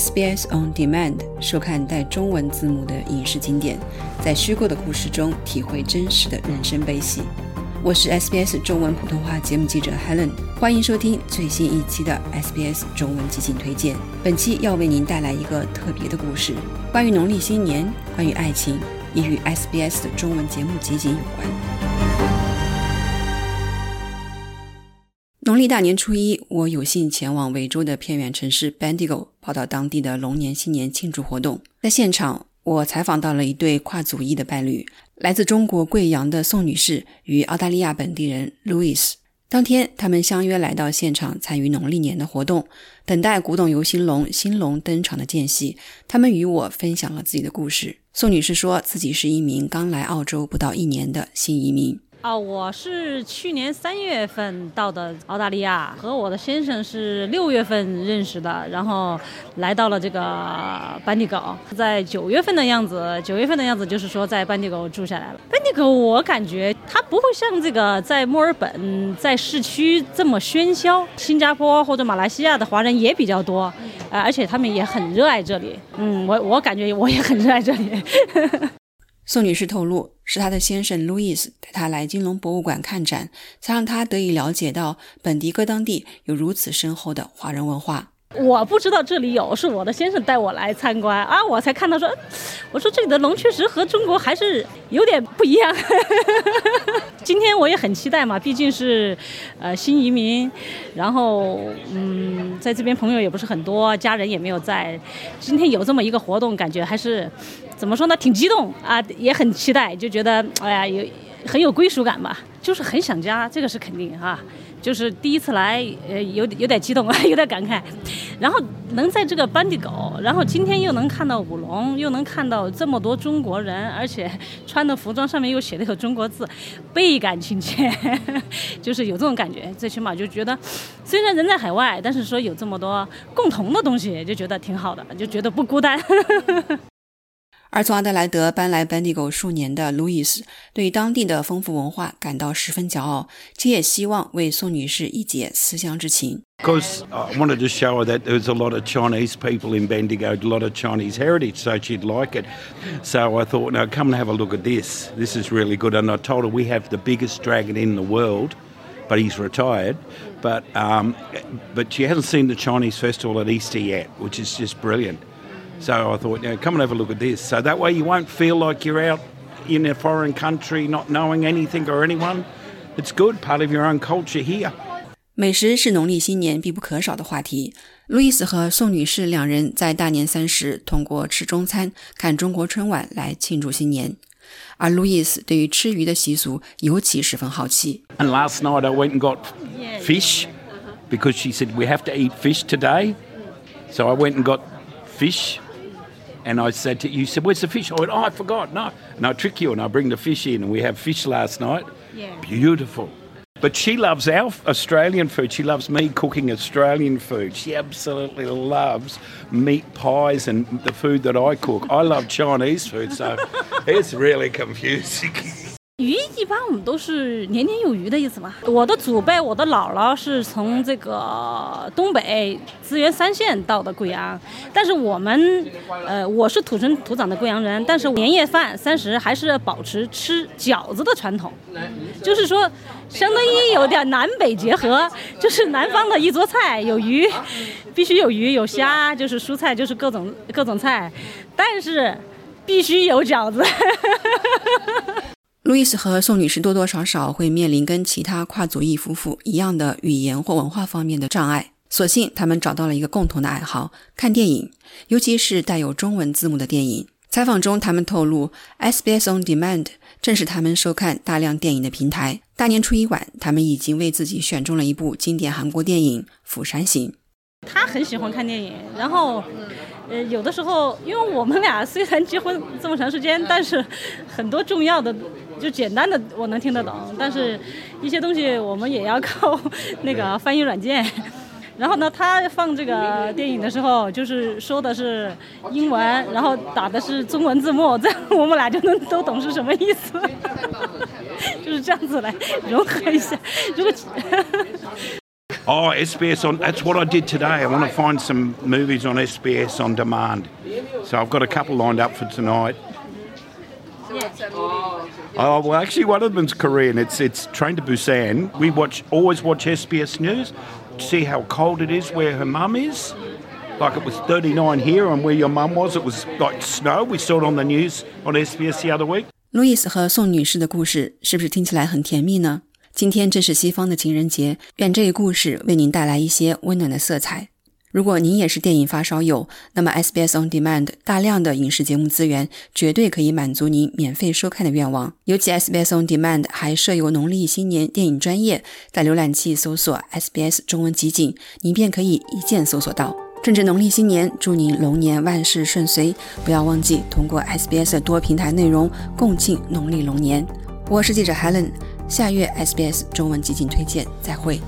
SBS On Demand 收看带中文字幕的影视经典，在虚构的故事中体会真实的人生悲喜。我是 SBS 中文普通话节目记者 Helen，欢迎收听最新一期的 SBS 中文集锦推荐。本期要为您带来一个特别的故事，关于农历新年，关于爱情，也与 SBS 的中文节目集锦有关。农历大年初一，我有幸前往维州的偏远城市 Bendigo，报道当地的龙年新年庆祝活动。在现场，我采访到了一对跨族裔的伴侣，来自中国贵阳的宋女士与澳大利亚本地人 Louis。当天，他们相约来到现场参与农历年的活动，等待古董游新龙新龙登场的间隙，他们与我分享了自己的故事。宋女士说自己是一名刚来澳洲不到一年的新移民。啊，我是去年三月份到的澳大利亚，和我的先生是六月份认识的，然后来到了这个班迪狗，在九月份的样子，九月份的样子就是说在班迪狗住下来了。班迪狗我感觉它不会像这个在墨尔本在市区这么喧嚣，新加坡或者马来西亚的华人也比较多，啊，而且他们也很热爱这里。嗯，我我感觉我也很热爱这里。宋女士透露，是她的先生路易斯带她来金龙博物馆看展，才让她得以了解到本迪哥当地有如此深厚的华人文化。我不知道这里有，是我的先生带我来参观啊，我才看到说，我说这里的龙确实和中国还是有点不一样。今天我也很期待嘛，毕竟是呃新移民，然后嗯在这边朋友也不是很多，家人也没有在，今天有这么一个活动，感觉还是怎么说呢，挺激动啊，也很期待，就觉得哎呀有很有归属感吧，就是很想家，这个是肯定哈。就是第一次来，呃，有有点激动啊，有点感慨。然后能在这个班迪狗，然后今天又能看到舞龙，又能看到这么多中国人，而且穿的服装上面又写的有中国字，倍感亲切，就是有这种感觉。最起码就觉得，虽然人在海外，但是说有这么多共同的东西，就觉得挺好的，就觉得不孤单。而从阿德莱德搬来 Bendigo 数年的 Louis，对当地的丰富文化感到十分骄傲，且也希望为宋女士一解思乡之情。Because I wanted to show her that there's a lot of Chinese people in Bendigo, a lot of Chinese heritage, so she'd like it. So I thought, no, come and have a look at this. This is really good. And I told her we have the biggest dragon in the world, but he's retired. But um, but she hasn't seen the Chinese festival at Easter yet, which is just brilliant. So I thought, you know, come and have a look at this. So that way you won't feel like you're out in a foreign country not knowing anything or anyone. It's good, part of your own culture here. 美食是农历新年必不可少的话题。路易斯和宋女士两人在大年三十通过吃中餐、看中国春晚来庆祝新年，而路易斯对于吃鱼的习俗尤其十分好奇。And last night I went and got fish because she said we have to eat fish today, so I went and got fish and I said to you, you said, where's the fish? I went, oh, I forgot. No. And I trick you and I bring the fish in and we have fish last night. Yeah. Beautiful. But she loves our Australian food. She loves me cooking Australian food. She absolutely loves meat pies and the food that I cook. I love Chinese food, so it's really confusing. 鱼一般我们都是年年有余的意思嘛。我的祖辈，我的姥姥是从这个东北资源三县到的贵阳，但是我们，呃，我是土生土长的贵阳人，但是年夜饭三十还是保持吃饺子的传统，就是说，相当于有点南北结合，就是南方的一桌菜有鱼，必须有鱼有虾，就是蔬菜就是各种各种菜，但是必须有饺子。路易斯和宋女士多多少少会面临跟其他跨族裔夫妇一样的语言或文化方面的障碍，所幸他们找到了一个共同的爱好——看电影，尤其是带有中文字幕的电影。采访中，他们透露，SBS On Demand 正是他们收看大量电影的平台。大年初一晚，他们已经为自己选中了一部经典韩国电影《釜山行》。他很喜欢看电影，然后。呃，有的时候，因为我们俩虽然结婚这么长时间，但是很多重要的就简单的我能听得懂，但是一些东西我们也要靠那个翻译软件。然后呢，他放这个电影的时候，就是说的是英文，然后打的是中文字幕，这样我们俩就能都懂是什么意思。就是这样子来融合一下。如果 Oh, SBS on. That's what I did today. I want to find some movies on SBS on demand. So I've got a couple lined up for tonight. Oh well, actually, one of them's Korean. It's it's Train to Busan. We watch always watch SBS News, see how cold it is where her mum is. Like it was 39 here, and where your mum was, it was like snow. We saw it on the news on SBS the other week. 路易斯和宋女士的故事是不是听起来很甜蜜呢？今天正是西方的情人节，愿这一故事为您带来一些温暖的色彩。 如果您也是电影发烧友，那么 SBS On Demand 大量的影视节目资源绝对可以满足您免费收看的愿望。尤其 SBS On Demand 还设有农历新年电影专业，在浏览器搜索 SBS 中文集锦，您便可以一键搜索到。正值农历新年，祝您龙年万事顺遂！不要忘记通过 SBS 的多平台内容共庆农历龙年。我是记者 Helen，下月 SBS 中文集锦推荐，再会。